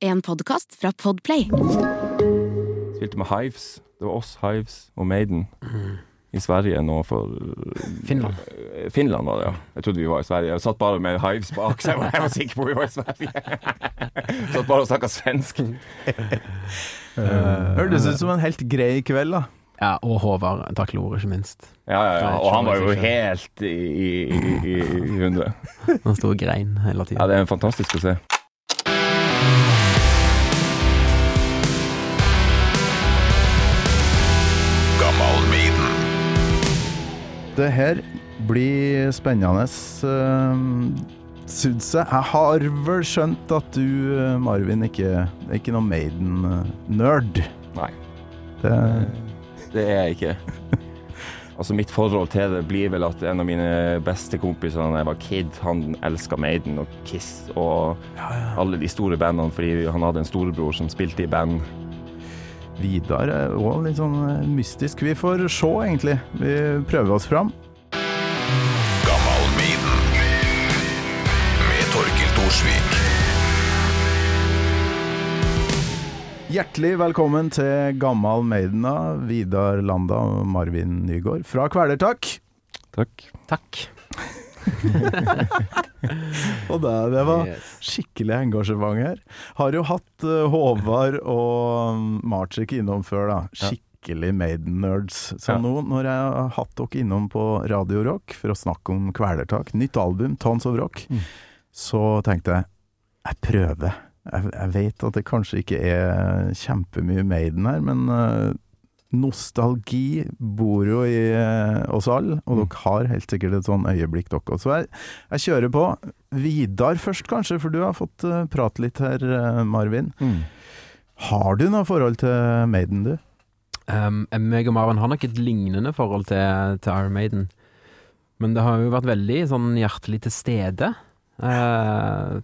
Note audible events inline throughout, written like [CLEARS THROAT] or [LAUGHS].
En podkast fra Podplay. Spilte med Hives. Det var oss, Hives og Maiden. I Sverige nå for Finland. Eh, Finland var det, ja. Jeg trodde vi var i Sverige. Jeg satt bare med Hives bak, så jeg var, jeg var sikker på vi var i Sverige. [LAUGHS] satt bare og snakka svensk. Hørtes ut som en helt grei kveld, da. Ja, og Håvard Daklore, ikke minst. Ja, ja, ja. Og han var jo helt i, i, i, i hundre. Han sto og grein hele Ja, det er fantastisk å se. Det her blir spennende, uh, syns jeg. Jeg har vel skjønt at du, eh, Marvin, ikke er ikke noen Maiden-nerd. Nei. Det Det er jeg ikke. [LAUGHS] Altså Mitt forhold til det blir vel at en av mine beste kompiser da jeg var kid, han elska Maiden og Kiss og alle de store bandene fordi han hadde en storebror som spilte i band. Vidar er òg litt sånn eh, mystisk. Vi får se, egentlig. Vi prøver oss fram. Gammal Maiden. Med Torkil Thorsvik. Hjertelig velkommen til Gammal Maidena. Vidar Landa og Marvin Nygaard fra Kvelertak. Takk. Takk. [LAUGHS] Og det, det var skikkelig engasjement her. Har jo hatt uh, Håvard og Marcik Marcek innom før, da. Skikkelig Maiden-nerds. Så Ja. nå når jeg har hatt dere innom på Radio Rock for å snakke om Kvelertak, nytt album, Tons of Rock, så tenkte jeg jeg prøver. Jeg, jeg vet at det kanskje ikke er kjempemye Maiden her, men eh, nostalgi bor jo i eh, oss alle, og dere har helt sikkert et sånn øyeblikk, dere også. Så jeg, jeg kjører på. Vidar først, kanskje, for du har fått eh, prate litt her, eh, Marvin. Har du noe forhold til Maiden, du? Um, meg og Marvin har nok et lignende forhold til, til Iron Maiden. Men det har jo vært veldig sånn hjertelig til stede Uh,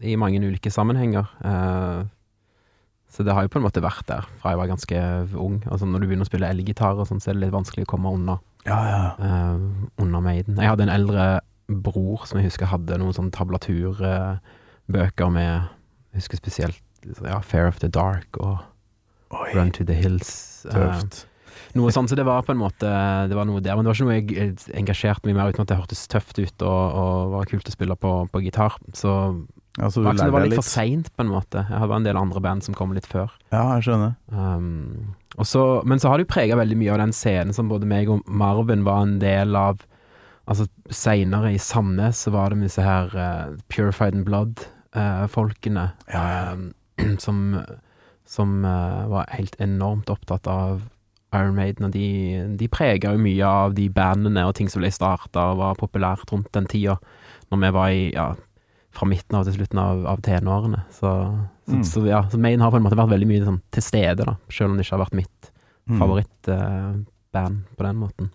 i mange ulike sammenhenger. Eh, så det har jo på en måte vært der fra jeg var ganske ung. Altså Når du begynner å spille elgitar, sånn, så er det litt vanskelig å komme unna, Ja, ja. Uh, unna Maiden. Jeg hadde en eldre bror som jeg husker hadde noen sånn tablaturbøker med Jeg husker spesielt ja, Fair of the Dark og Oi, Run to the Hills. tøft. noe sånt, så det var på en måte Det var noe der, men det var ikke noe jeg eh, engasjerte meg mer uten at det hørtes tøft ut og, og var kult å spille på, på gitar. Så Ja, så det var, det var litt litt? for seint, på en måte. Jeg hadde en del andre band som kom litt før. Ja, jeg skjønner. Um, og så, men så har det jo prega veldig mye av den scenen som både meg og Marvin var en del av. Altså Seinere i Sandnes så var det disse her uh, Purified and Blood-folkene [CLEARS THROAT] som, som uh, var helt enormt opptatt av Iron Maiden. Og de, de prega jo mye av de bandene og ting som ble starta og var populært rundt den tida, når vi var i ja, fra midten av til slutten av, av tenårene. Så, så, Mm. så ja, så Maine har på en måte vært veldig mye sånn til stede, da, selv om det ikke har vært mitt Mm. favorittband på den måten.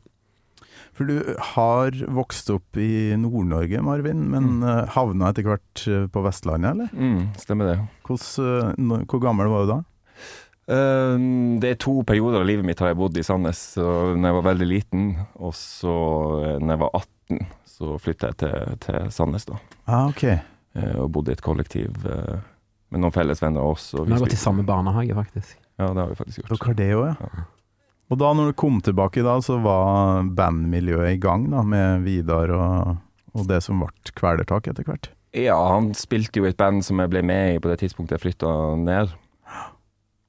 For du har vokst opp i Nord-Norge, Marvin, men Mm. eh, havna etter hvert eh, på Vestlandet, eller? Mm, stemmer det. Hvordan, eh, når- hvor gammel var du da? Um, det er to perioder av livet mitt har jeg bodd i Sandnes. Så når jeg var veldig liten, og så eh, når jeg var 18, så flytta jeg til, til Sandnes, da. Ah, ok. Eh, Og bodde i et kollektiv eh, med noen felles venner av oss. og Vi har gått i samme barnehage, faktisk. Ja, det har vi faktisk gjort. Dere har det òg, ja. Ja. Og da når du kom tilbake da, så var bandmiljøet i gang da, med Vidar og, og det som ble Kvelertak etter hvert? Ja, han spilte jo i et band som jeg ble med i på det tidspunktet jeg flytta ned.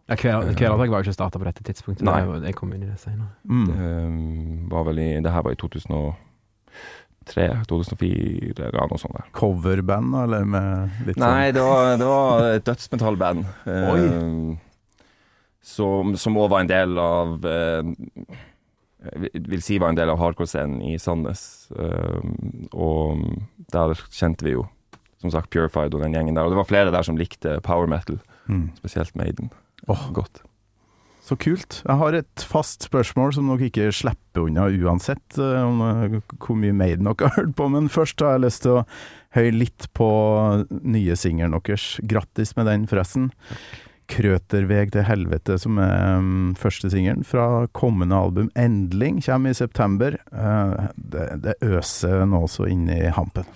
Ja, Kvelertak var jo ikke starta på dette tidspunktet. Nei. Jeg, kom inn i det senere. Mm. Det, var vel i, det her var i 2003, 2004 eller noe sånt. der. Coverband, eller med litt Nei, det var, det var et dødsmetallband. Oi. Um, som som òg var en del av uh, vil si var en del av hardcore-scenen i Sandnes. Uh, og der kjente vi jo som sagt Purified og den gjengen der. Og det var flere der som likte power metal, sånn mm. spesielt Maiden. Åh. Godt. Så kult. Jeg har et fast spørsmål som dere ikke slipper unna uansett, eh, om eh, hvor mye Maiden dere har hørt på. Men først har jeg lyst til å høre litt på nye singelen deres. Grattis med den, forresten. 'Krøterveg til helvete', som er um, første singelen fra kommende album 'Endling', kommer i september. Eh, det, det øser nå også inn i hampen.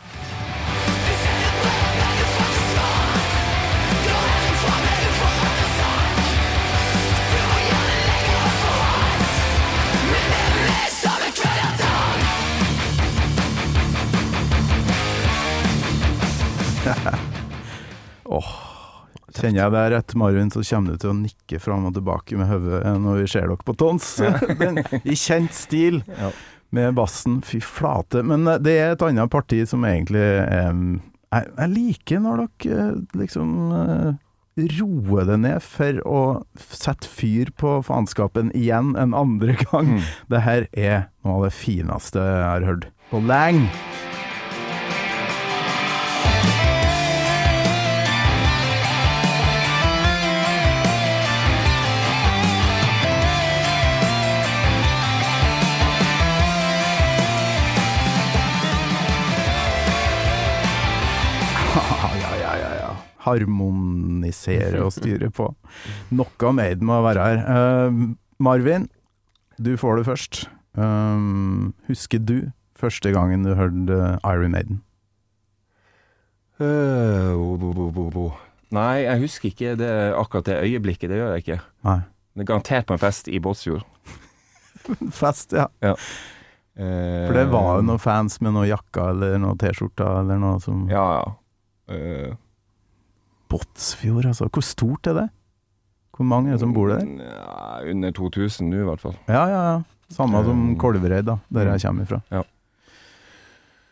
Kjenner jeg deg rett, Marvin, så kommer du til å nikke fram og tilbake med hodet når vi ser dere på tons. [LAUGHS] Den, I kjent stil, Ja. med bassen. Fy flate. Men eh, det er et annet parti som egentlig eh, jeg, jeg liker når dere eh, liksom eh, roer det ned for å sette fyr på faenskapen igjen en andre [LAUGHS] gang. Mm. Det her er noe av det fineste jeg har hørt på lenge. Harmonisere og styre på. [LAUGHS] Noe Maiden må være her. Uh, Marvin, du får det først. Um, husker du første gangen du hørte Iron Maiden? Uh, bo, bo, bo. Nei, jeg husker ikke det, akkurat det øyeblikket. Det gjør jeg ikke. Nei. Det er garantert på en fest i Båtsfjord. [LAUGHS] Fest, ja. Eh, For det var jo noen fans med noen jakker eller noen T-skjorter eller noe som Ja, ja. Eh, Båtsfjord, altså. Hvor stort er det? Hvor mange er det som bor der? Ja, under 2000 nå, i hvert fall. Ja, ja, ja. Samme som Um, Kolvereid, da, der jeg kommer ifra. Ja.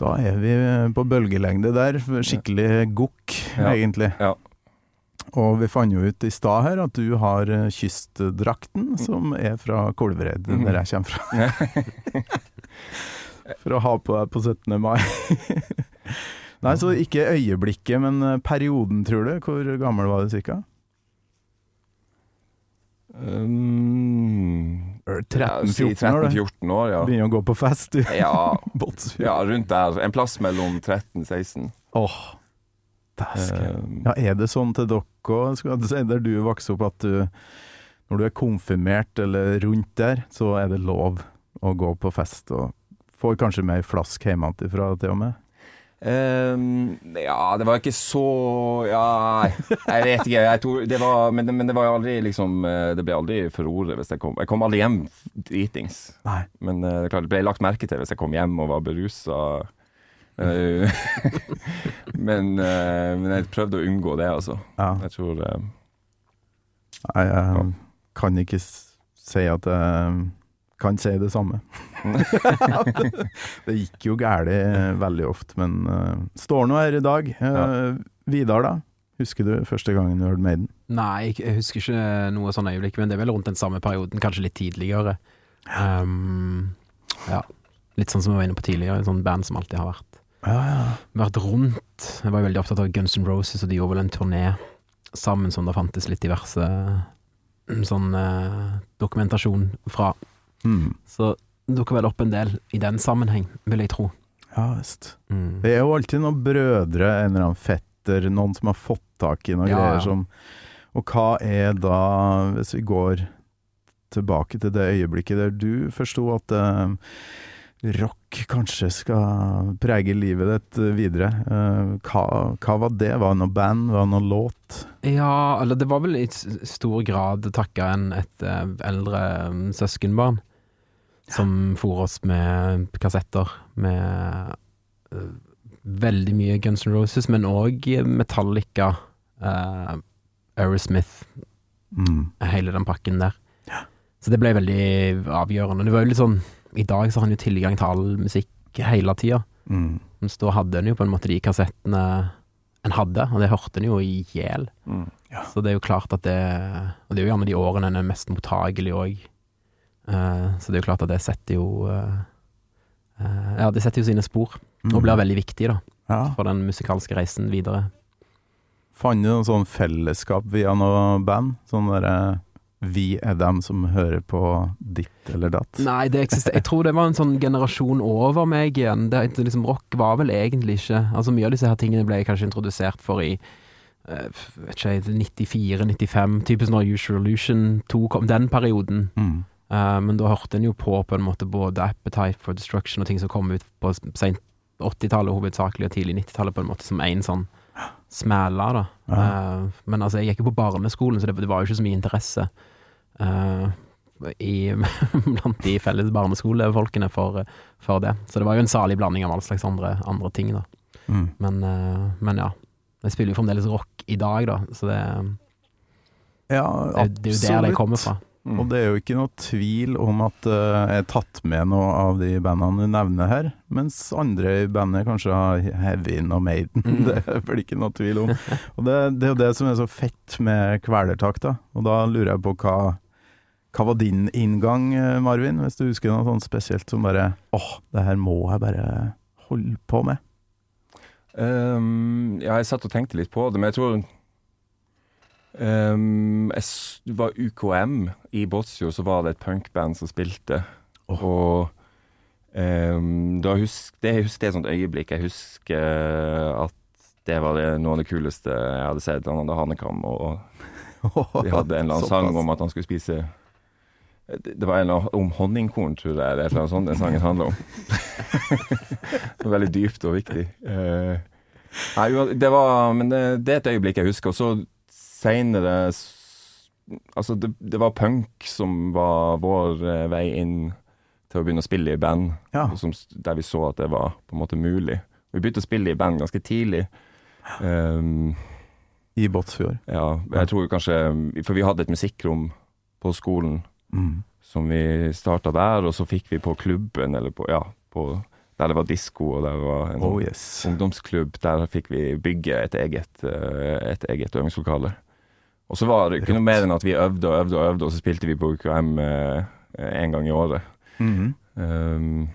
Da er vi på bølgelengde der. Skikkelig gokk, Ja. egentlig. Ja. Og vi fant jo ut i stad her at du har eh, kystdrakten, som er fra Kolvereid, mm. der jeg kommer fra. [LAUGHS] For å ha på deg på 17. mai. [LAUGHS] Nei, så ikke øyeblikket, men eh, perioden, tror du. Hvor gammel var du cirka? Um, 13-14 år, år, ja. Begynner å gå på fest i Ja, [LAUGHS] ja, rundt der. En plass mellom 13-16. Åh, oh, Um, Ja, er det sånn til dere òg, der du vokste opp, at du når du er konfirmert eller rundt der, så er det lov å gå på fest, og får kanskje med ei flaske hjemmefra til og med? Um, ja, det var ikke så Ja, jeg vet ikke. Jeg tror, det var, men, men det var aldri liksom eh, Det ble aldri furore hvis jeg kom. Jeg kom aldri hjem dritings. Men eh, det klart, det ble lagt merke til hvis jeg kom hjem og var berusa. Eh, [LAUGHS] men, men jeg prøvde å unngå det, altså. Ja. Jeg tror Nei, jeg Ja. kan ikke si at jeg kan si det samme. [LAUGHS] det gikk jo galt veldig ofte, men uh, står nå her i dag. Eh, Vidar, da? Husker du første gangen du hørte Maiden? Nei, jeg- husker ikke noe sånn øyeblikk, men det er vel rundt den samme perioden, kanskje litt tidligere. Um, ja. Litt sånn som vi var inne på tidligere, en sånn band som alltid har vært, Ja, ja. vært rundt. Jeg var veldig opptatt av Guns N' Roses, og de gjorde vel en turné sammen som det fantes litt diverse sånn eh, dokumentasjon fra. Mm. Så dukker vel opp en del i den sammenheng, vil jeg tro. Ja visst. Mm. Det er jo alltid noen brødre, en eller annen fetter, noen som har fått tak i noen Ja, greier ja. som Og hva er da, hvis vi går tilbake til det øyeblikket der du forsto at uh, rock kanskje skal prege livet ditt videre, eh, hva, hva var det? Var det noe band? Var det noe låt? Ja, eller det var vel i stor grad takka en et eh, eldre mm, søskenbarn som for oss med kassetter med uh, veldig mye Guns N' Roses, men òg Metallica, uh, Aerosmith, Mm. hele den pakken der. Så det ble veldig avgjørende. Det var jo litt sånn I dag så har han jo tilgang til all musikk hele tida, Mm. mens da hadde en jo på en måte de kassettene en hadde, og det hørte en jo i hjel. mm. Så det er jo klart at det Og det er jo gjerne de årene en er mest mottagelig òg. Så det er jo klart at det setter jo eh, eh, Ja, det setter jo sine spor, og blir veldig viktig da ja. for den musikalske reisen videre. Fant du noe sånn fellesskap via noe band? Sånn derre Vi er dem som hører på ditt eller datt? Nei, det eksister Jeg tror det var en sånn generasjon over meg igjen. Det, liksom, rock var vel egentlig ikke Altså Mye av disse her tingene ble jeg kanskje introdusert for i eh, vet ikke, 94-95, typisk når Usual Illusion 2 kom, den perioden. Mm. Eh, men da hørte en jo på på en måte både Appetite for Destruction og ting som kom ut på seint 80-tallet hovedsakelig, og tidlig 90-tallet på en måte som en sånn smæla, da. Ja. Eh, men altså, jeg gikk jo på barneskolen, så det, det var jo ikke så mye interesse uh, i, [LAUGHS] blant de felles barneskolefolkene for, for det. Så det var jo en salig blanding av all slags andre, andre ting, da. Mm. Men, men ja. Jeg spiller jo fremdeles rock i dag, da, så det, Ja, det, det er jo der det kommer fra. Mm. Og det er jo ikke noe tvil om at uh, jeg har tatt med noe av de bandene du nevner her, mens andre i bandet kanskje har Heavy og Maiden. Mm. [LAUGHS] Det er vel ikke noe tvil om. Og det, det er jo det som er så fett med kvelertak, da. Og da lurer jeg på hva hva var din inngang, eh, Marvin, hvis du husker noe sånt spesielt som bare åh, det her må jeg bare holde på med? Um, ja, jeg satt og tenkte litt på det, men jeg tror um, jeg, var UKM i Båtsfjord, så var det et punkband som spilte. Oh. Og um, da husk, det, jeg husker det er et sånt øyeblikk. Jeg husker at det var det, noe av det kuleste jeg hadde sett. Han hadde hanekam, og de [LAUGHS] hadde en eller annen sang om at han skulle spise det var en om honningkorn, tror jeg, eller eller sånt den sangen handler om. [LAUGHS] det var veldig dypt og viktig. Uh, nei, det var Men det, det er et øyeblikk jeg husker. Og så seinere Altså, det, det var punk som var vår eh, vei inn til å begynne å spille i band, Ja. som, der vi så at det var på en måte mulig. Vi begynte å spille i band ganske tidlig. Um, I Båtsfjord. ja, jeg tror kanskje For vi hadde et musikkrom på skolen Mm. som vi starta der, og så fikk vi på klubben, eller på Ja, på, der det var disko, og der det var en Oh sånn yes. ungdomsklubb. Der fikk vi bygge et eget, eh, et eget øvingslokale. Og så var det ikke noe mer enn at vi øvde og øvde og øvde, og så spilte vi på UKM eh, en gang i året. Mhm. Um,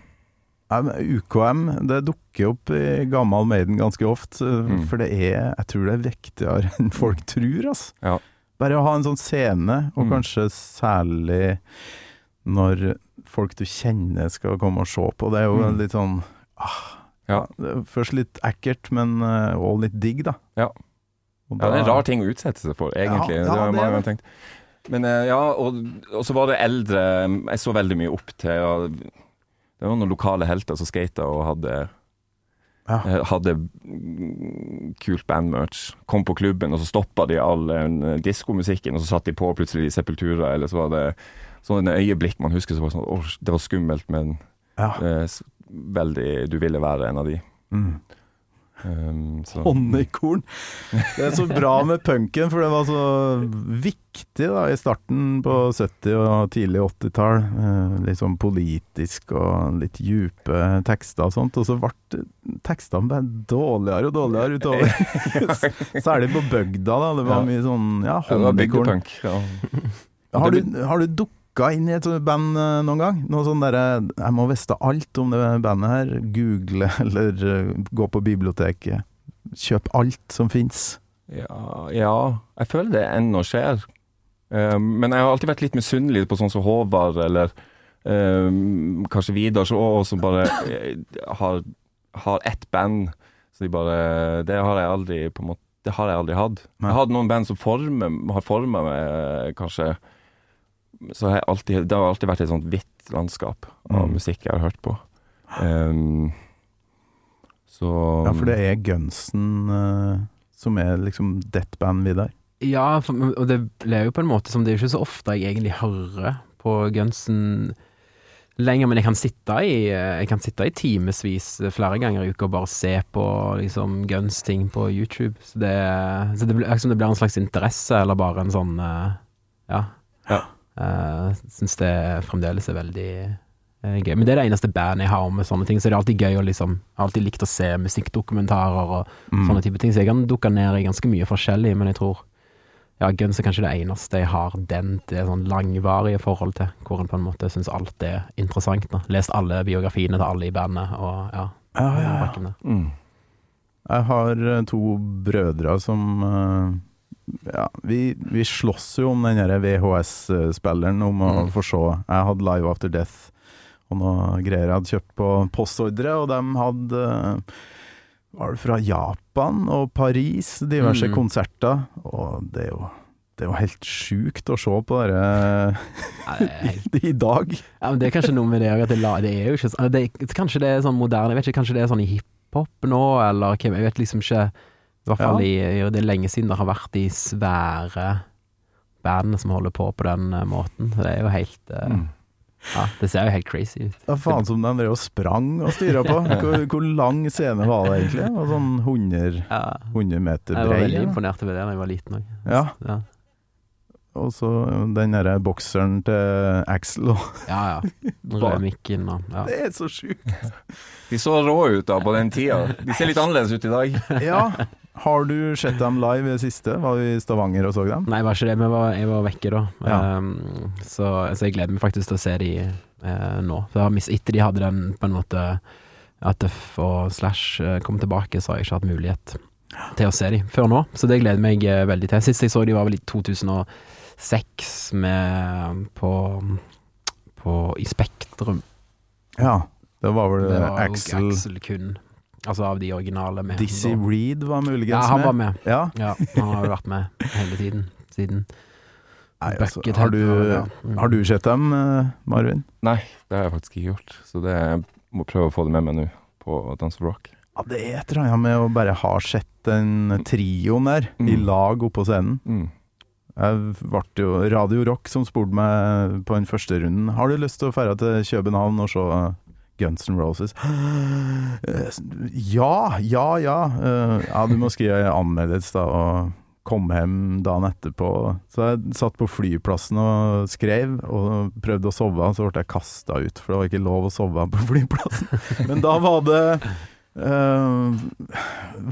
Ja, UKM det dukker opp i gammel Maiden ganske ofte, Mm. for det er Jeg tror det er viktigere [LAUGHS] enn folk tror, altså. Ja. Bare å ha en sånn scene, og Mm. kanskje særlig når folk du kjenner skal komme og se på. Det er jo Mm. litt sånn ah, Ja. Først litt ekkelt, men òg litt digg, da. Ja. Og Ja, det er en rar ting å utsette seg for, egentlig. Ja, ja, det har mange ganger tenkt. Men eh, ja, og, og så var det eldre Jeg så veldig mye opp til ja, Det var noen lokale helter som skata og hadde Ja. eh, hadde kult bandmerch. Kom på klubben, og så stoppa de all eh, diskomusikken, og så satt de på plutselig Sepultura, eller så var det sånne øyeblikk man husker så var sånn Å, det var skummelt, men Ja. eh, veldig Du ville være en av de. Mm. Um, Honningkorn. Det er så bra med punken, for det var så viktig da i starten på 70- og tidlig 80-tall. Uh, litt sånn politisk og litt djupe tekster og sånt. Og så ble tekstene bare dårligere og dårligere utover. [LAUGHS] Særlig på bygda, da. Det var mye sånn ja, honningkorn. Ja. Har du, har du dukka inn i et band eh, noen gang? Noe sånn derre Jeg må vite alt om det bandet her. Google [LAUGHS] eller eh, gå på biblioteket. Kjøp alt som fins. Ja, ja, jeg føler det ennå skjer. Eh, men jeg har alltid vært litt misunnelig på sånn som Håvard, eller kanskje Vidar, som bare har, har ett band. Så de bare Det har jeg aldri på en måte Det har jeg aldri hatt. Jeg har hatt noen band som former, har forma meg, kanskje. Så har jeg alltid, det har alltid vært et sånt hvitt landskap av Mm. musikk jeg har hørt på. Um, så Ja, for det er Gunsen uh, som er liksom det band, Vidar. Ja, for, og det ble jo på en måte som det er jo ikke så ofte jeg egentlig hører på Gunsen lenger, men jeg kan sitte i Jeg kan sitte i timevis flere ganger i uka og bare se på liksom Guns-ting på YouTube. Så det, så det blir liksom det blir en slags interesse, eller bare en sånn eh, Ja. Ja. Uh, Syns det fremdeles er veldig uh, gøy. Men det er det eneste bandet jeg har med sånne ting, så det er alltid gøy å liksom Jeg har alltid likt å se musikkdokumentarer og Mm. sånne type ting. Så jeg kan dukke ned i ganske mye forskjellig, men jeg tror ja, Guns er kanskje det eneste jeg har den det sånn langvarige forhold til, hvor en på en måte syns alt er interessant. Da. Lest alle biografiene til alle i bandet, og ja. Ja, ja, ja. mm. Jeg har eh, to brødre som eh, Ja, vi, vi slåss jo om den VHS-spilleren, om å Mm. få se. Jeg hadde Live After Death og noe greier jeg hadde kjøpt på postordre, og de hadde eh, Var det fra Japan og Paris, diverse Mm. konserter. Og det er jo det er jo helt sjukt å se på det helt- [LAUGHS] i dag. ja, men det er kanskje noe med det òg, at det, det er jo ikke det, Kanskje det er sånn moderne, jeg vet ikke, kanskje det er sånn i hiphop nå, eller hvem, jeg vet liksom ikke. I hvert fall i, i, det er lenge siden det har vært de svære bandene som holder på på den eh, måten. Så det er jo helt uh, Mm. Ja, det ser jo helt crazy ut. Ja, faen som de drev og sprang og styra på. [LAUGHS] Hvor, hvor lang scene var det egentlig? Det var sånn 100, Ja. 100 meter Jeg var veldig imponert over det da jeg var liten òg. Ja, Ja. og så den derre bokseren til Axel og [LAUGHS] ja ja. [LAUGHS] Røde mikken og ja. Det er så sjukt! De så rå ut da på den tida. De ser litt annerledes ut i dag. Ja. Har du sett dem live i det siste? Var du i Stavanger og så dem? Nei, var ikke det. Men var, jeg var vekke da. Ja. Um, så, så jeg gleder meg faktisk til å se de uh, nå. For jeg etter de hadde den på en måte At F og Slash eh, kom tilbake, så har jeg ikke hatt mulighet til å se de før nå. Så det gleder meg eh, veldig til. Sist jeg så de var vel i 2006 med på, på i Spektrum. Ja. Det var vel Det var Axel Axel kun. Altså av de originale med. Dizzy Reed var muligens med? Ja, han var med. Ja. Ja, han har jo vært med hele tiden siden. Nei, altså, har, du, ja. Mm. har du sett dem, eh, Marvin? Nei, det har jeg faktisk ikke gjort. Så det jeg må prøve å få det med meg nå på Dance of Rock. Ja, det er et eller annet med å bare ha sett den trioen der i Mm. lag oppå scenen. Mm. Jeg ble jo Radio Rock som spurte meg på den første runden Har du lyst til å dra til København og se Guns N' Roses? Ja, ja, ja. Eh, Ja, du må skrive anmeldelse, da, og kom hjem dagen etterpå. Så jeg satt på flyplassen og skrev, og prøvde å sove, så ble jeg kasta ut, for det var ikke lov å sove på flyplassen. Men da var det uh,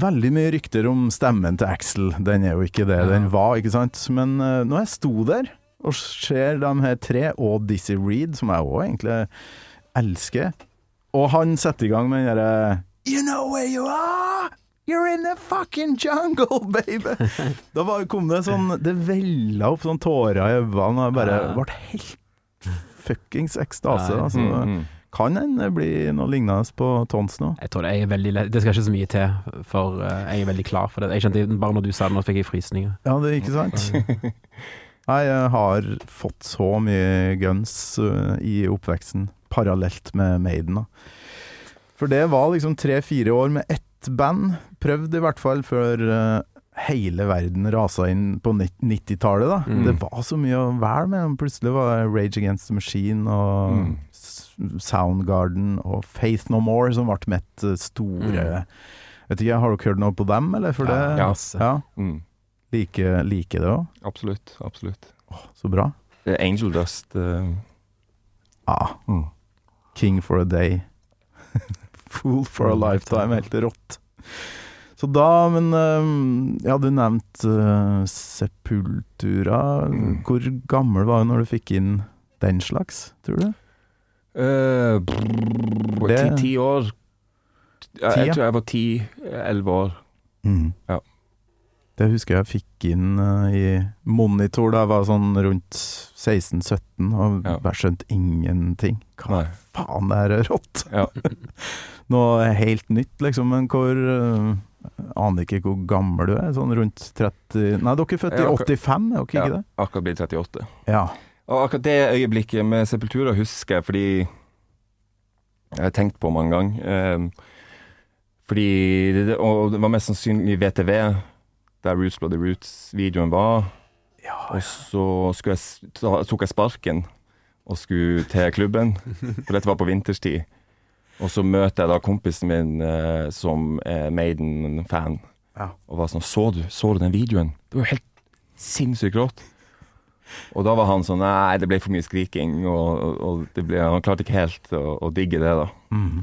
veldig mye rykter om stemmen til Axel. Den er jo ikke det den var, ikke sant. Men uh, når jeg sto der og ser de her tre, og Dizzie Reed, som jeg òg egentlig elsker, og han setter i gang med den derre You know where you are! You're in the fucking jungle, [LAUGHS] baby! Da var, kom det sånn Det vella opp sånn tårer i øynene, og jeg bare ble helt fuckings ekstase. Altså, Mm, mm. kan en bli noe lignende på Tons nå. Jeg tror det er veldig lett Det skal ikke så mye til, for eh, jeg er veldig klar for det. Jeg kjente Bare når du sa det, nå fikk jeg frysninger. Ja, det er ikke sant? [LAUGHS] Nei, jeg har fått så mye guns øh, i oppveksten, parallelt med Maiden. Da. For det var liksom tre-fire år med ett band, prøvd i hvert fall, før uh, hele verden rasa inn på 90-tallet. da. Mm. Det var så mye å være med. Plutselig var det Rage Against the Machine og Mm. Soundgarden og Faith No More som ble mitt store store Vet ikke, Har dere hørt noe på dem, eller? For det, Ja, yes. ja, Mm. liker like det òg. Absolutt. Absolutt. Så bra. Angel Dust. Uh... Ja. mm. King for a day. [LAUGHS] Fool for a lifetime. Helt rått. Så da, men Ja, du hadde nevnt øh, Sepultura. Mm. Hvor gammel var du når du fikk inn den slags, tror du? Eh, brrr, Det- ti, ti år. Jeg, jeg tror jeg var ti-elleve år. Ja. Det husker jeg fikk inn øh, i monitor da jeg var sånn rundt 16-17 og Ja. bare ingenting. Hva Nei. faen, det her er rått! Ja. [LAUGHS] Noe helt nytt, liksom. Men hvor uh, Aner ikke hvor gammel du er. Sånn rundt 30 Nei, dere er født i Jeg er akkurat- 85, er dere ikke Ja, det? akkurat blitt 38. Ja. Og akkurat det øyeblikket med Sepultura husker jeg fordi Jeg har tenkt på mange ganger. Eh, fordi det, Og det var mest sannsynlig VTV, der Roots Bloody Roots-videoen var. Og så jeg, ta, tok jeg sparken og skulle til klubben, [LAUGHS] for dette var på vinterstid. Og så møter jeg da kompisen min eh, som er Maiden-fan, Ja. og var sånn Så du, så du den videoen? Det var jo helt sinnssykt rått. Og da var han sånn Nei, det ble for mye skriking, og, og, og det ble, han klarte ikke helt å, å digge det, da. Mm.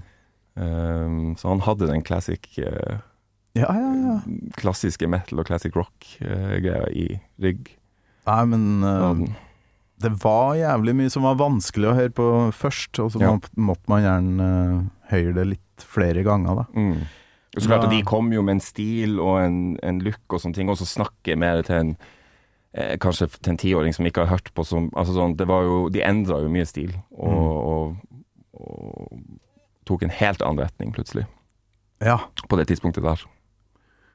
Um, så han hadde den classic eh, ja, ja, ja. klassiske metal og classic rock-greia i rygg. Nei, men uh, det var jævlig mye som var vanskelig å høre på først, og så Ja. måtte man gjerne uh, høre det litt flere ganger, da. Mm. Så klart at De kom jo med en stil og en, en look og sånne ting, og så snakke mer til en eh, kanskje til en tiåring som ikke har hørt på som altså sånn, det var jo, De endra jo mye stil, og, og, og tok en helt annen retning plutselig, Ja. på det tidspunktet der.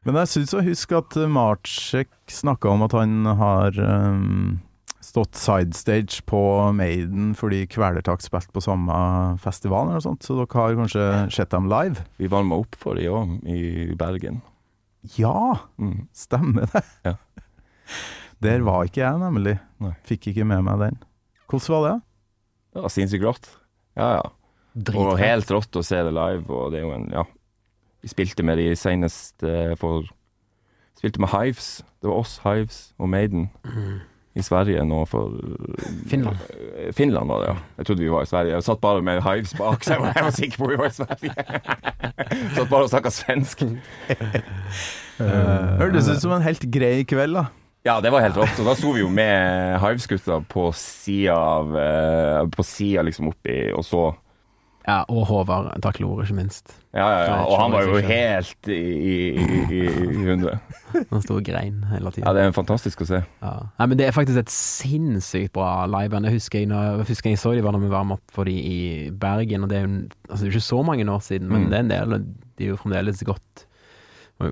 Men jeg syns å huske at uh, Marcek snakka om at han har um, stått sidestage på Maiden fordi Kvelertak spilte på samme festival eller noe sånt, så dere har kanskje sett dem live? Vi varma opp for dem òg, i Bergen. Ja, Mm. stemmer det. Ja. Der var ikke jeg, nemlig. Nei. Fikk ikke med meg den. Hvordan var det? Det var sinnssykt rått. Ja, ja. Og helt rått å se det live, og det er jo en Ja. Vi spilte med de senest eh, for Spilte med Hives. Det var oss, Hives og Maiden i Sverige nå for Finland. Eh, Finland var det, ja. Jeg trodde vi var i Sverige. Jeg satt bare med Hives bak, så jeg var, jeg var sikker på vi var i Sverige. Jeg [LAUGHS] satt bare og snakka svensk. [LAUGHS] Hørtes ut som en helt grei kveld, da. Ja, det var helt rått. Og da sto vi jo med Hives-gutta på sida av På sida liksom oppi, og så Ja, og Håvard Taklore, ikke minst. Ja, ja, ja. Og han var jo helt i, i, i, i hundre. [LAUGHS] Han sto og grein hele tiden. Ja, det er fantastisk å se. Ja. Nei, men det er faktisk et sinnssykt bra liveband. Jeg husker jeg, når, jeg jeg så de var da vi varma opp for de i Bergen, og det er jo altså, ikke så mange år siden, men Mm. det er en del, og de er jo fremdeles godt,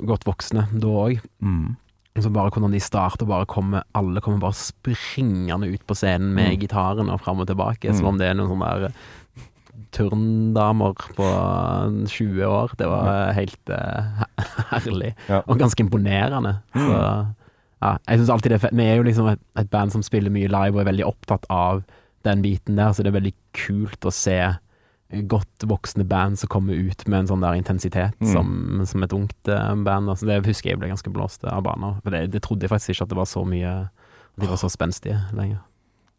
godt voksne da òg. Mm. Og så bare hvordan de starter, bare kommer alle kommer bare springende ut på scenen med Mm. gitaren og fram og tilbake, Mm. som om det er noen sånne der turndamer på 20 år. Det var helt uh, [LAUGHS] herlig, Ja. og ganske imponerende. Så ja, jeg syns alltid det er fett. Vi er jo liksom et, et band som spiller mye live og er veldig opptatt av den biten der, så det er veldig kult å se godt voksne band som kommer ut med en sånn der intensitet Mm. som, som et ungt eh, band. Altså, det husker jeg ble ganske blåst av banen. Det, det trodde jeg faktisk ikke at det var så mye de var så spenstige lenger.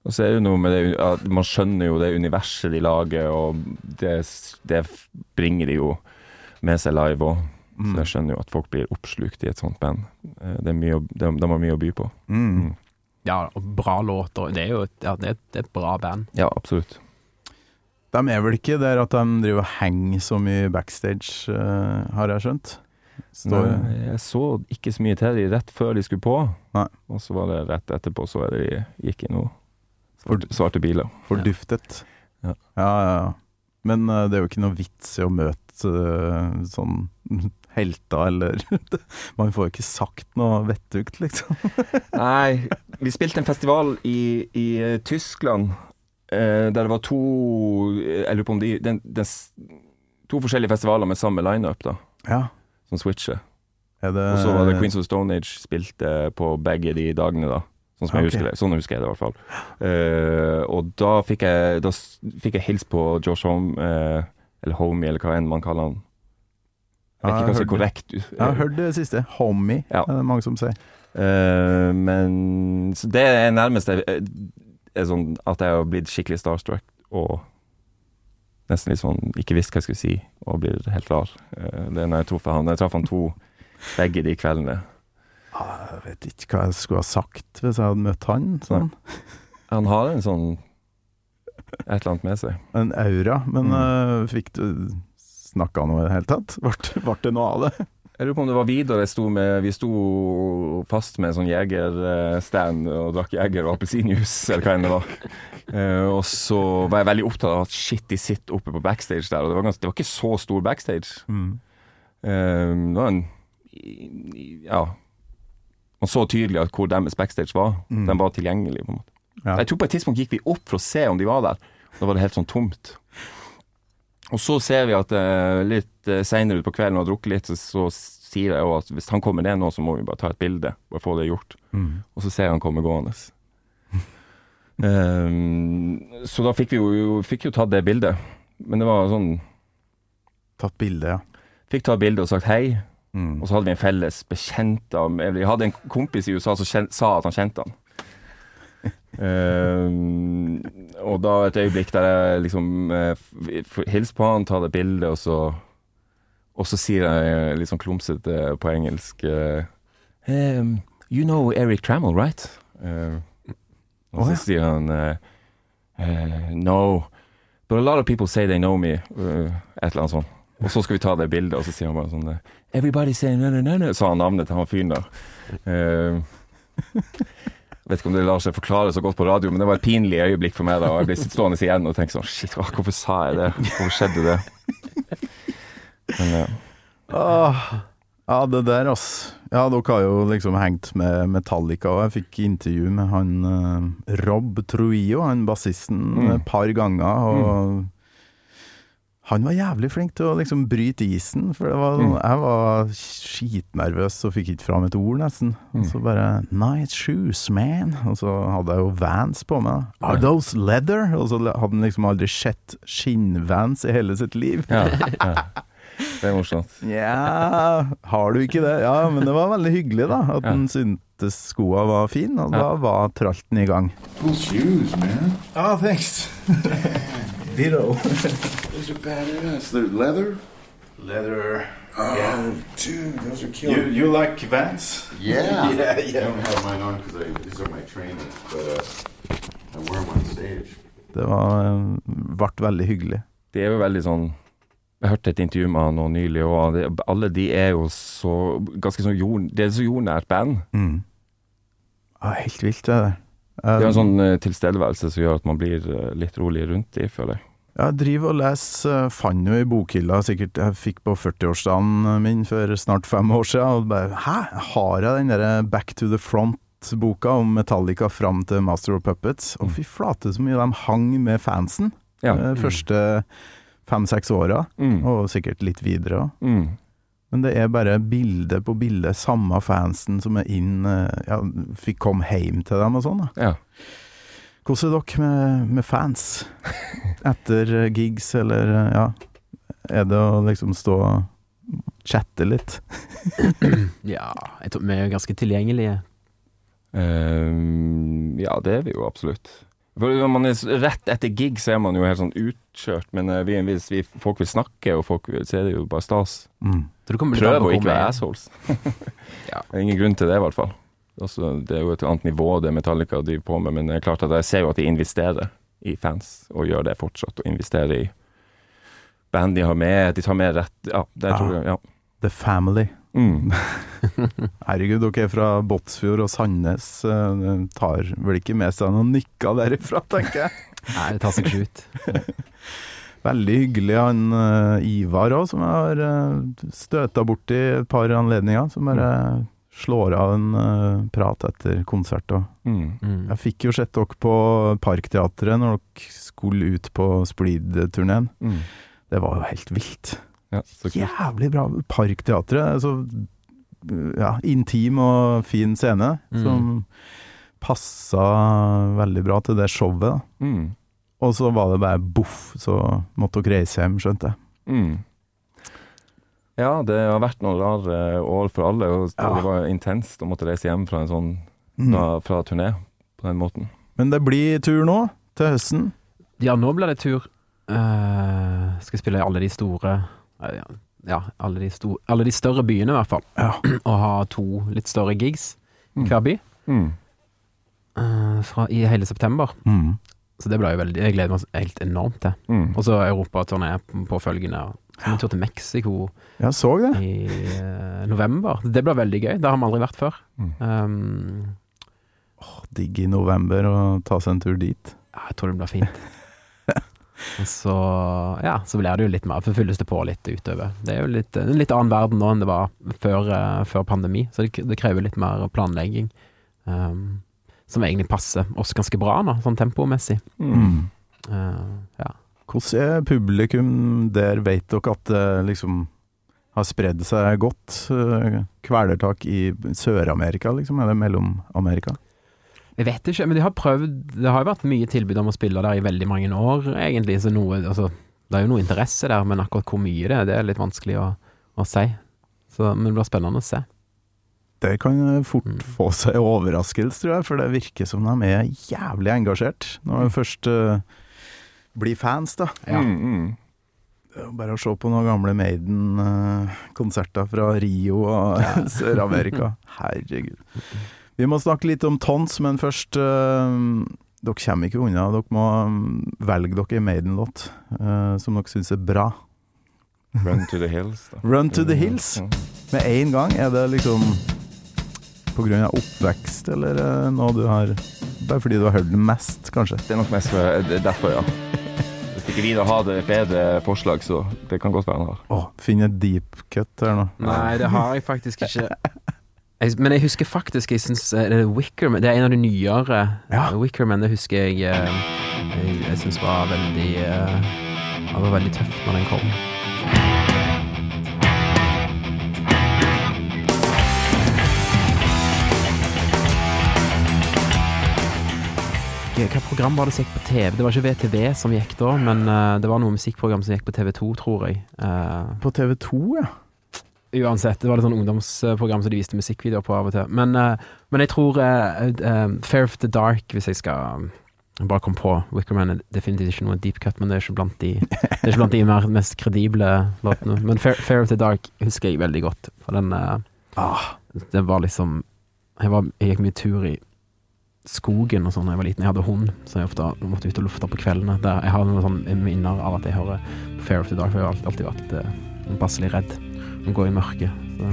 Og så er det noe med det at Man skjønner jo det universet de lager, og det, det bringer de jo med seg live òg. Mm. Så jeg skjønner jo at folk blir oppslukt i et sånt band. Eh, Det er mye, de, de har mye å by på. Mm. Ja, og bra låter. Det er jo et, ja, det er, et- det er et bra band. Ja, absolutt. De er vel ikke der at de driver og henger så mye backstage, uh, har jeg skjønt? Står, Nei, jeg så ikke så mye til de rett før de skulle på, Nei. og så var det rett etterpå så er det de gikk i noe svarte, svarte biler. Forduftet. Ja. ja, ja. ja. Men uh, det er jo ikke noe vits i å møte uh, sånn [LAUGHS] helter, eller [LAUGHS] Man får jo ikke sagt noe vettugt, liksom. [LAUGHS] Nei, vi spilte en festival i, i eh, Tyskland uh, der det var to Jeg lurer på om de den, den, To forskjellige festivaler med samme lineup, da, Ja. som switcher. Er det Og så var det Queens of Stone Age spilte på begge de dagene, da. Sånn som jeg Ok. husker det. Sånn husker jeg det, i hvert fall. Uh, og da fikk jeg Da fikk jeg hilse på Josh Home, uh, eller Homie, eller hva enn man kaller han. Jeg vet ikke hva som er korrekt. Jeg har hørt det siste. Homie, Ja. er det mange som sier. Uh, men så det er nærmest Det er sånn at jeg har blitt skikkelig starstruck og nesten litt sånn ikke visst hva jeg skulle si, og blir helt rar. Det er når jeg traff han. Jeg traff han to begge de kveldene. Ah, Jeg vet ikke hva jeg skulle ha sagt hvis jeg hadde møtt han. Sånn. Han har en sånn et eller annet med seg. En aura. Men Mm. uh, fikk du snakka noe i det hele tatt? Ble, ble det noe av det? Jeg lurer på om det var Vidar jeg sto med Vi sto fast med en sånn jegerstand og drakk jeger og appelsinjuice, eller hva enn det var. Uh, og så var jeg veldig opptatt av at shit, de sitter oppe på backstage der. Og det var, ganske, det var ikke så stor backstage. Mm. Uh, det var en Ja. Man så tydelig at hvor deres backstage var. Mm. Den var tilgjengelig. på en måte. Ja. Jeg tror på et tidspunkt gikk vi opp for å se om de var der. Da var det helt sånn tomt. Og så ser vi at uh, litt uh, seinere utpå kvelden og har drukket litt, så, så sier jeg jo at hvis han kommer ned nå, så må vi bare ta et bilde. og få det gjort. Mm. Og så ser jeg han komme gående. um, [LAUGHS] så da fikk vi jo, fikk jo tatt det bildet. Men det var sånn Tatt bilde, ja. Fikk ta bilde og sagt hei. Mm. Og så hadde vi en felles bekjent av Jeg hadde en kompis i USA som kjent, sa at han kjente han. uh, [LAUGHS] og da et øyeblikk der jeg liksom uh, hilser på han, tar det bildet, og så Og så sier jeg litt sånn klumsete på engelsk uh, um, You know Eric Trammell, right? Uh, og så ja. sier han eh, No, but a lot of people say they know me. et eller annet sånt. Og så skal vi ta det bildet, og så sier han bare sånn Everybody say no, no, no, no, sa han navnet til han fyren der. Uh, [LAUGHS] vet ikke om det lar seg forklare så godt på radio, men det var et pinlig øyeblikk for meg da. Og jeg ble stående igjen og tenke sånn Shit, hvorfor sa jeg det? Hvorfor skjedde det? Men ja. Åh, ja, det der, ass. Ja, dere har jo liksom hengt med Metallica, og jeg fikk intervju med han eh, Rob Truillo, han bassisten, Mm. et par ganger, og han var jævlig flink til å liksom bryte isen, for det var, Mm. jeg var skitnervøs og fikk ikke fram et ord, nesten. Og Mm. så bare 'Nice shoes, man'. Og så hadde jeg jo Vans på meg. 'Are those leather?' Og så hadde han liksom aldri sett skinnvans i hele sitt liv. Ja, [LAUGHS] ja. Det er morsomt. Ja, har du ikke det? Ja, men det var veldig hyggelig, da. At Ja. han syntes skoa var fin, og da var tralten i gang. Cool shoes, man. Oh, thanks. Ditto. [LAUGHS] Those are badass. They're leather. Leather. Oh, dude, those are killer. you like Vans? yeah. [LAUGHS] Yeah, I don't have mine on because these are my trainers, but uh, I wear them on stage. Det var, ble veldig hyggelig. Det er jo veldig sånn Jeg hørte et intervju med han nå nylig, og det, alle de er jo så ganske sånn jord, Det er så jordnært band. Mm. Ja, helt vilt, det der. Det er en sånn uh, tilstedeværelse som gjør at man blir uh, litt rolig rundt de, føler jeg. Jeg driver og leser, eh, fant jo i bokhylla, sikkert jeg fikk på 40-årsdagen min for snart fem år siden, og bare Hæ, har jeg den derre Back to the Front-boka om Metallica fram til Master of Puppets? Og fy flate så mye de hang med fansen Ja. de første fem-seks åra, Mm. og sikkert litt videre òg. Mm. Men det er bare bilde på bilde, samme fansen som er inn eh, Ja, fikk komme hjem til dem og sånn, da. Ja. Hvordan er dere med, med fans? [LAUGHS] Etter gigs, eller eh, ja Er det å liksom stå og chatte litt? [COUGHS] Ja, jeg tror vi er jo ganske tilgjengelige. Um, ja, det er vi jo absolutt. For man er rett etter gig, så er man jo helt sånn utkjørt, men eh, vi, hvis vi, folk vil snakke, og folk vil, så er det jo bare stas. Mm. Prøv å ikke være assholes. Ja. [LAUGHS] Det er ingen grunn til det, i hvert fall. Altså, det er jo et annet nivå det Metallica driver på med, men det er klart at jeg ser jo at de investerer i fans, og gjør det fortsatt, og investerer i band de har med, de tar med rett Ja, det Ja. tror jeg, ja. The Family. Mm. [LAUGHS] Herregud, dere er fra Båtsfjord og Sandnes. uh, tar vel ikke med seg noen nykker derifra, tenker jeg. [LAUGHS] Nei, det tar seg ikke ut. [LAUGHS] Veldig hyggelig han uh, Ivar òg, som jeg har uh, støta borti et par anledninger. Som bare slår av en uh, prat etter konsert. Mm. Mm. Jeg fikk jo sett dere på Parkteatret når dere skulle ut på Splid-turneen. Mm. Det var jo helt vilt. Ja, så. Jævlig bra. Parkteatret. Så ja, intim og fin scene. Mm. Som passa veldig bra til det showet. Mm. Og så var det bare boff, så måtte dere reise hjem, skjønte jeg. Ja, det har vært noen rare år for alle, og Ja. det var intenst å måtte reise hjem fra en sånn Mm. fra, fra turné på den måten. Men det blir tur nå, til høsten. Ja, nå blir det tur. Uh, skal spille i alle de store uh, ja, Ja, alle de, sto- alle de større byene, i hvert fall. Ja. [CLEARS THROAT] Og ha to litt større gigs Mm. hver by Mm. Uh, fra, i hele september. Mm. Så det blir jo veldig Jeg gleder meg helt enormt til. Mm. Og så europaturné påfølgende. En tur til Mexico det. i uh, november. Det blir veldig gøy. Det har vi aldri vært før. Mm. Um, Digg i november å ta seg en tur dit. ja, jeg tror det blir fint. [LAUGHS] Så, ja, så blir det jo litt mer, for fylles det på litt utover. Det er jo litt, en litt annen verden nå enn det var før, uh, før pandemi, så det, det krever litt mer planlegging. Um, som egentlig passer oss ganske bra nå, sånn tempomessig. Mm. Uh, ja. Hvordan er publikum der? Vet dere at det liksom har spredd seg godt? eh, Kvelertak i Sør-Amerika, liksom? Eller Mellom-Amerika? Jeg vet ikke, men de har prøvd Det har jo vært mye tilbud om å spille der i veldig mange år, egentlig. Så noe Altså, det er jo noe interesse der, men akkurat hvor mye det er, det er litt vanskelig å, å si. Så, men det blir spennende å se. Det kan fort Mm. få seg overraskelse, tror jeg, for det virker som de er jævlig engasjert når de først eh, blir fans, da. Ja. Mm, mm. Det er Bare å se på noen gamle Maiden-konserter fra Rio og [LAUGHS] Sør-Amerika. Herregud. Vi må snakke litt om Tons, men først uh, Dere kommer ikke unna. Dere må mm, velge dere en Maiden-låt uh, som dere syns er bra. Run to the hills, da. Run to the hills. Mm. Med en gang, er det liksom av oppvekst, eller eh, noe du har Bare fordi du har hørt den mest, kanskje? Det er nok mest for, er derfor, ja. Hvis ikke Vidar det bedre forslag, så det kan godt være han har. Oh, finn et deep cut her nå. Nei, det har jeg faktisk ikke. Jeg, men jeg husker faktisk Jeg synes, det er Wickerman Det er en av de nyere. Ja. Wickerman, det husker jeg eh, Jeg, jeg syns var veldig eh, det var veldig tøft når den kom. Hva program var det som gikk på TV? Det var ikke VTV som gikk da, men eh, det var noe musikkprogram som gikk på TV2, tror jeg. Eh, På TV2, ja. Uansett, det var et sånn ungdomsprogram som de viste musikkvideoer på av og til. Men, eh, men jeg tror eh, eh, Fair of the Dark, hvis jeg skal bare kom på Wickerman er definitivt ikke noe deep cut, men det er ikke blant de, det er ikke blant de mest kredible låtene. Men Fair, Fair of the Dark husker jeg veldig godt. For den eh, Ah, Det var liksom jeg, var, jeg gikk mye tur i skogen og sånn da jeg var liten. Jeg hadde hund, så jeg ofte måtte ut og lufte på kveldene. Der jeg har noen sånne minner av at jeg hører Fair of the Dark, for jeg har alltid, vært eh, passelig redd. Å gå i mørket. Så.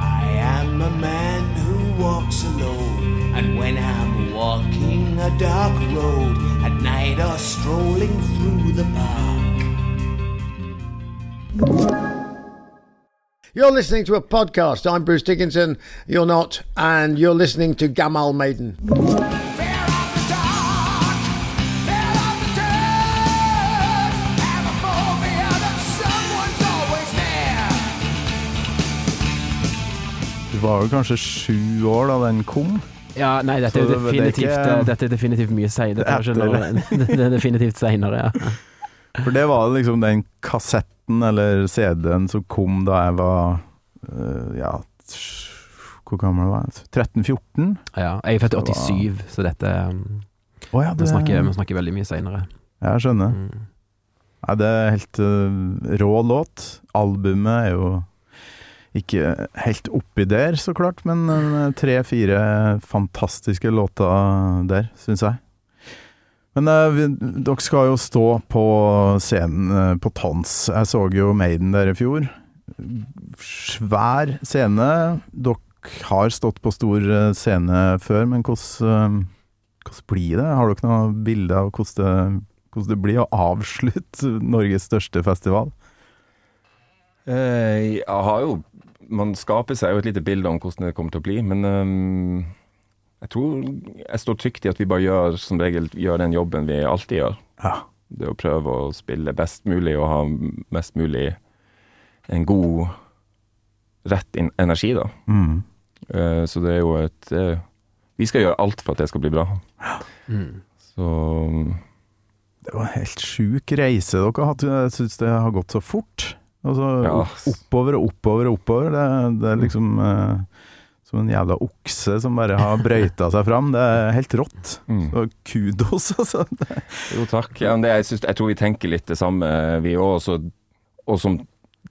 I am a man who walks alone, and when I'm walking a dark road at night or strolling through the park. You're listening to a podcast. I'm Bruce Dickinson. You're not, and you're listening to Gamal Maiden. Fear of the dark, fear of the dark. Have a phobia that someone's always there. du var jo kanskje sju år da den kom. Ja, nei, dette er, Så jo det- det er definitivt, ikke- eh, dette er definitivt mye seinere. Dette var ikke Etter når- [LAUGHS] Det er definitivt seinere, ja. For det var liksom den kassetten eller CD-en som kom da jeg var øh, ja Hvor gammel var jeg? 13-14? ja. Jeg er født i Så- 87, så dette Å ja, vi, det snakker, vi snakker veldig mye seinere. Jeg skjønner. Mm. Nei, det er helt uh, rå låt. Albumet er jo ikke helt oppi der, så klart, men øh, tre-fire fantastiske låter der, syns jeg. Men uh, vi, dere skal jo stå på scenen uh, på Tons. Jeg så jo Maiden der i fjor. Svær scene. Dere har stått på stor øh, scene før, men hvordan, hvordan blir det? Har dere noen bilder av hvordan det hvordan det blir å avslutte [LAUGHS] Norges største festival. Eh, jeg har jo Man skaper seg jo et lite bilde om hvordan det kommer til å bli, men ehm, jeg tror jeg står trygt i at vi bare gjør som regel gjør den jobben vi alltid gjør. Ja. Det å prøve å spille best mulig og ha mest mulig en god, rett in- energi, da. Mm. Eh, så det er jo et eh, Vi skal gjøre alt for at det skal bli bra. Mm. Så Det var en helt sjuk reise dere har hatt. Jeg syns det har gått så fort. Altså, Ja. Oppover og oppover og oppover. Det, det er liksom eh, som en jævla okse som bare har brøyta seg fram. Det er helt rått. mm. Så kudos, altså. Jo, takk. Ja, men det, jeg, synes, jeg tror vi tenker litt det samme, vi òg. Og som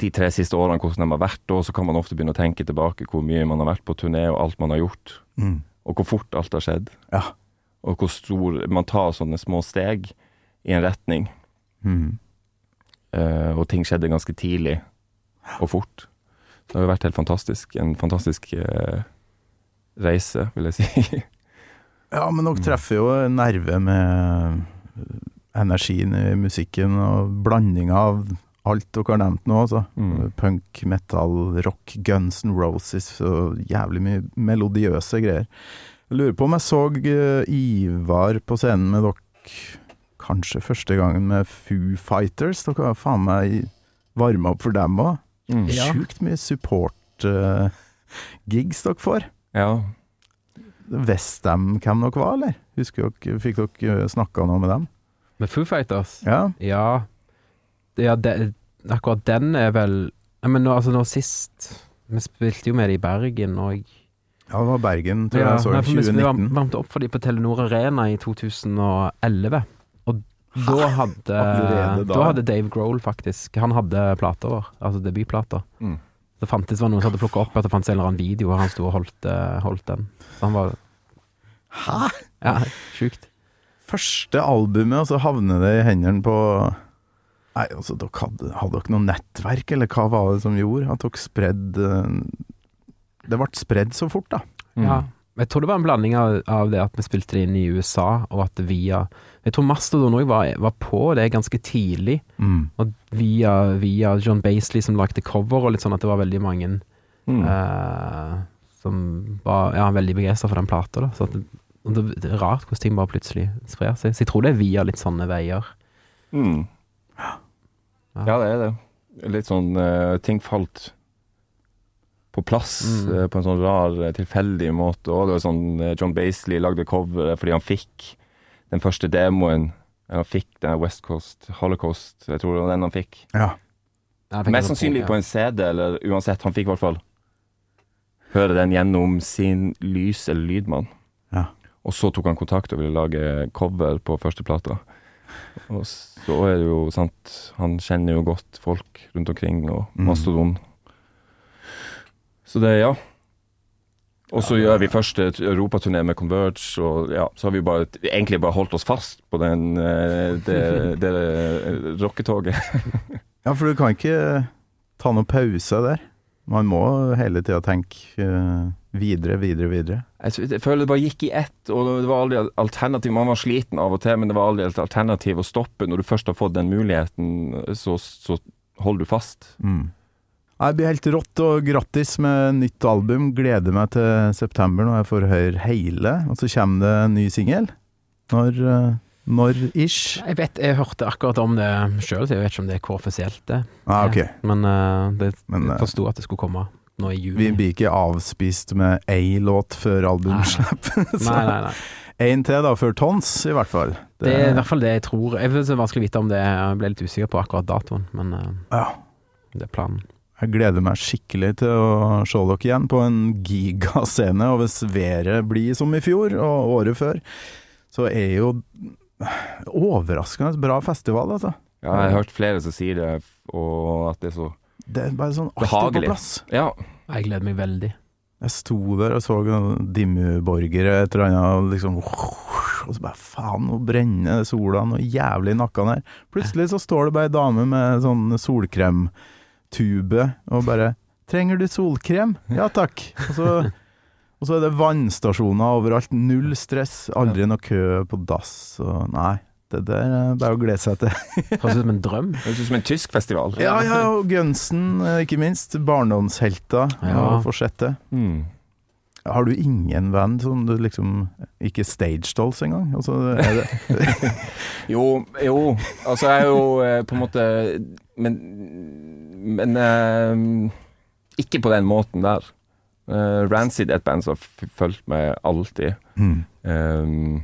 de tre siste årene, hvordan de har vært da, så kan man ofte begynne å tenke tilbake hvor mye man har vært på turné, og alt man har gjort. Mm. Og hvor fort alt har skjedd. Ja. Og hvor stor Man tar sånne små steg i en retning. Mm. Uh, og ting skjedde ganske tidlig og fort. Det har jo vært helt fantastisk. En fantastisk eh, reise, vil jeg si. Ja, men dere treffer jo nerve med energien i musikken og blandinga av alt dere har nevnt nå, altså. Mm. Punk, metal, rock, Guns N' Roses og jævlig mye melodiøse greier. Jeg lurer på om jeg så eh, Ivar på scenen med dere kanskje første gangen med Foo Fighters. Dere har faen meg varma opp for dem òg. Mm. Sjukt mye support-gigs dere får. Ja. Visste de hvem dere var, eller? Husker dere, Fikk dere snakka noe med dem? Med Foo Fighters? Ja. Ja, ja de, akkurat den er vel ja, Men nå, altså nå sist Vi spilte jo med det i Bergen og ja, det var Bergen, tror jeg ja, jeg så nei, for vi- Vi 2019. varmte opp for dem på Telenor Arena i 2011. Og da hadde, da? da hadde Dave Grohl faktisk Han hadde plater vår, altså debutplater. Mm. Det fantes var noen som hadde plukka opp at det fantes en eller annen video hvor han sto og holdt, eh, holdt den. Så han var Hæ?! Ja, sjukt. Første albumet, og så havner det i hendene på Nei, altså, dere hadde, hadde dere noe nettverk, eller hva var det som gjorde at dere spredde Det ble spredd så fort, da. Mm. Ja. Jeg tror det var en blanding av, av det at vi spilte det inn i USA, og at via Jeg tror Mastodon òg var, var på det ganske tidlig. Mm. Og via, via John Basley som lagde cover, og litt sånn at det var veldig mange Mm. uh, som var ja, veldig begeistra for den plata. Da. Så at det, og det, det er rart hvordan ting bare plutselig sprer seg. Så jeg tror det er via litt sånne veier. Mm. Ja, det er det. Litt sånn uh, Ting falt på plass Mm. eh, på en sånn rar, tilfeldig måte. Var sånn John Basley lagde cover fordi han fikk den første demoen. Han fikk den West Coast Holocaust, jeg tror det var den han fikk. Ja. Mest sannsynlig på en CD, eller uansett. Han fikk i hvert fall høre den gjennom sin lys- eller lydmann. Ja. Og så tok han kontakt og ville lage cover på første plata. Og så er det jo sant Han kjenner jo godt folk rundt omkring, og Mm. Mastodon. Så det, ja. Og så gjør vi første europaturné med Converge, og ja, så har vi bare, egentlig bare holdt oss fast på den, eh, det, [LAUGHS] det eh, rocketoget. ja, for du kan ikke ta noen pause der. Man må hele tida tenke eh, videre, videre, videre. Jeg, føler det bare gikk i ett, og det var aldri alternativ. Man var sliten av og til, men det var aldri et alternativ å stoppe. Når du først har fått den muligheten, så, så holder du fast. Mm. Det blir helt rått, og grattis med nytt album. Gleder meg til september når jeg får høre hele. Og så kommer det en ny singel. Når, eh, når ish? Jeg vet, jeg hørte akkurat om det sjøl, så jeg vet ikke om det er hvor offisielt det. Ah, okay. Men eh, det, Men, jeg eh, forsto at det skulle komme nå i juni. Vi blir ikke avspist med ei låt før albumslipp. [LAUGHS] Nei, nei, nei. Én til, da, før Tons, i hvert fall. Det er i hvert fall det jeg tror. Jeg vet, det er vanskelig å vite om det Jeg ble litt usikker på akkurat datoen, men eh, ja. det er planen. Jeg gleder meg skikkelig til å se dere igjen på en gigascene. Og hvis været blir som i fjor og året før, så er jo overraskende bra festival, altså. Ja, jeg har hørt flere som sier det, og at det er så Det er bare sånn er på plass. Ja. Jeg gleder meg veldig. Jeg sto der og så Dimmu-borgere, et eller annet, og liksom Og så bare faen, nå brenner sola noe jævlig i nakken her. Plutselig så står det bare ei dame med sånn solkremtube og bare 'Trenger du solkrem?' 'Ja takk'. Og så, og så er det vannstasjoner overalt. Null stress. Aldri noe kø på dass. Og nei, det der er bare å glede seg til. [LAUGHS] Høres ut som en drøm. Det høres ut som en tysk festival. Ja, ja, og Gunsen, eh, ikke minst. Barndomshelter. Ja. Og fortsette. Mm. Har du ingen venn som du liksom Ikke stage dolls engang? Altså, er det, [LAUGHS] Jo, jo. Altså, jeg er jo eh, på en måte Men, men eh, ikke på den måten der. Uh, Rancid er et band som har fulgt meg alltid. mm. Um,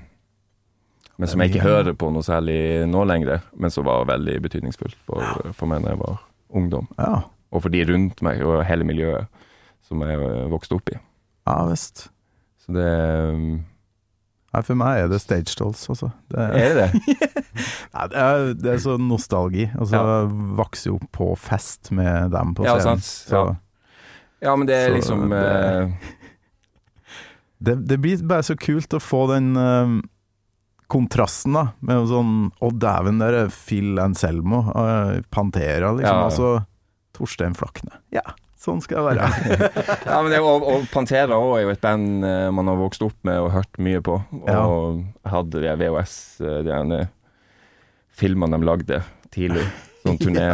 men som jeg ikke hører på noe særlig nå lenger, men som var veldig betydningsfullt for, for meg da jeg var ungdom. Ja, Og for de rundt meg og hele miljøet som jeg vokste opp i. ja visst. Så det um, Nei, for meg er det stage dolls, altså. Det, Er det det? [LAUGHS] nei, det, er, det er så nostalgi. Altså, Ja. Vokse opp på fest med dem på Ja, scenen. sant. Så Ja. Ja, men det er Så liksom det- uh... det, det blir bare så kult å få den uh, kontrasten, da. Med sånn Å, dæven, der er Phil Anselmo. Uh, Pantera, liksom. Ja. Og så Torstein Flakne. Ja, sånn skal det være. [LAUGHS] Ja, men det, og, og Pantera også er jo et band eh, man har vokst opp med og hørt mye på. Og Ja. hadde de VHS, eh, de ene filmene de lagde tidlig. Sånn [LAUGHS] turné,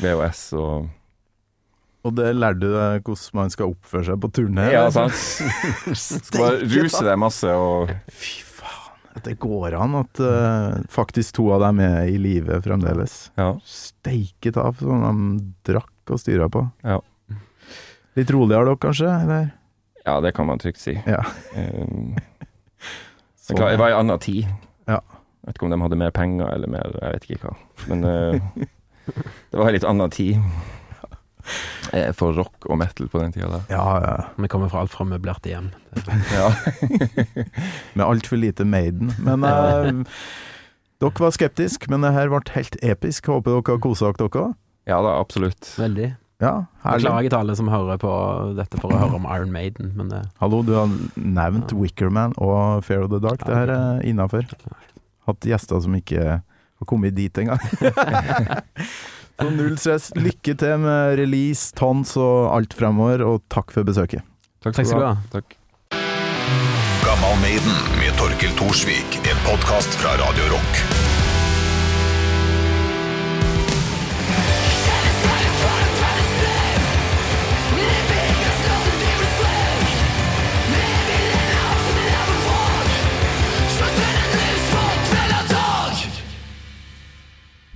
VHS og Og det lærte du deg hvordan man skal oppføre seg på turné? Ja, sant. [LAUGHS] Skal bare ruse deg masse og Fy faen, at det går an at uh, faktisk to av dem er i live fremdeles. Ja. Steiket av som de drakk og styra på. Ja. Litt roligere dere, kanskje? Eller? ja, det kan man trygt si. Ja. [LAUGHS] Um, Så- det var- i anna tid. Ja. Jeg vet ikke om de hadde mer penger eller mer, jeg vet ikke hva. Men uh, [LAUGHS] det var ei litt annen tid. eh, For rock og metal på den tida der. Ja, ja. Vi kommer fra alt fra møblerte hjem. [LAUGHS] Ja. Med altfor lite Maiden. Men uh, dere var skeptiske, men det her ble helt episk. Håper dere har kosa dere òg. ja da, absolutt. Veldig. Ja, herlig. Beklager til alle som hører på dette for å høre om Iron Maiden, men det, Hallo, du har nevnt Wickerman og Fair of the Dark. Det her er innafor. Hatt gjester som ikke har kommet dit engang. [LAUGHS] Så null stress. Lykke til med release, tons og alt fremover, og takk for besøket. Takk Takk skal du ha. Takk. Gammal Maiden med Torkel Thorsvik, en podkast fra Radio Rock.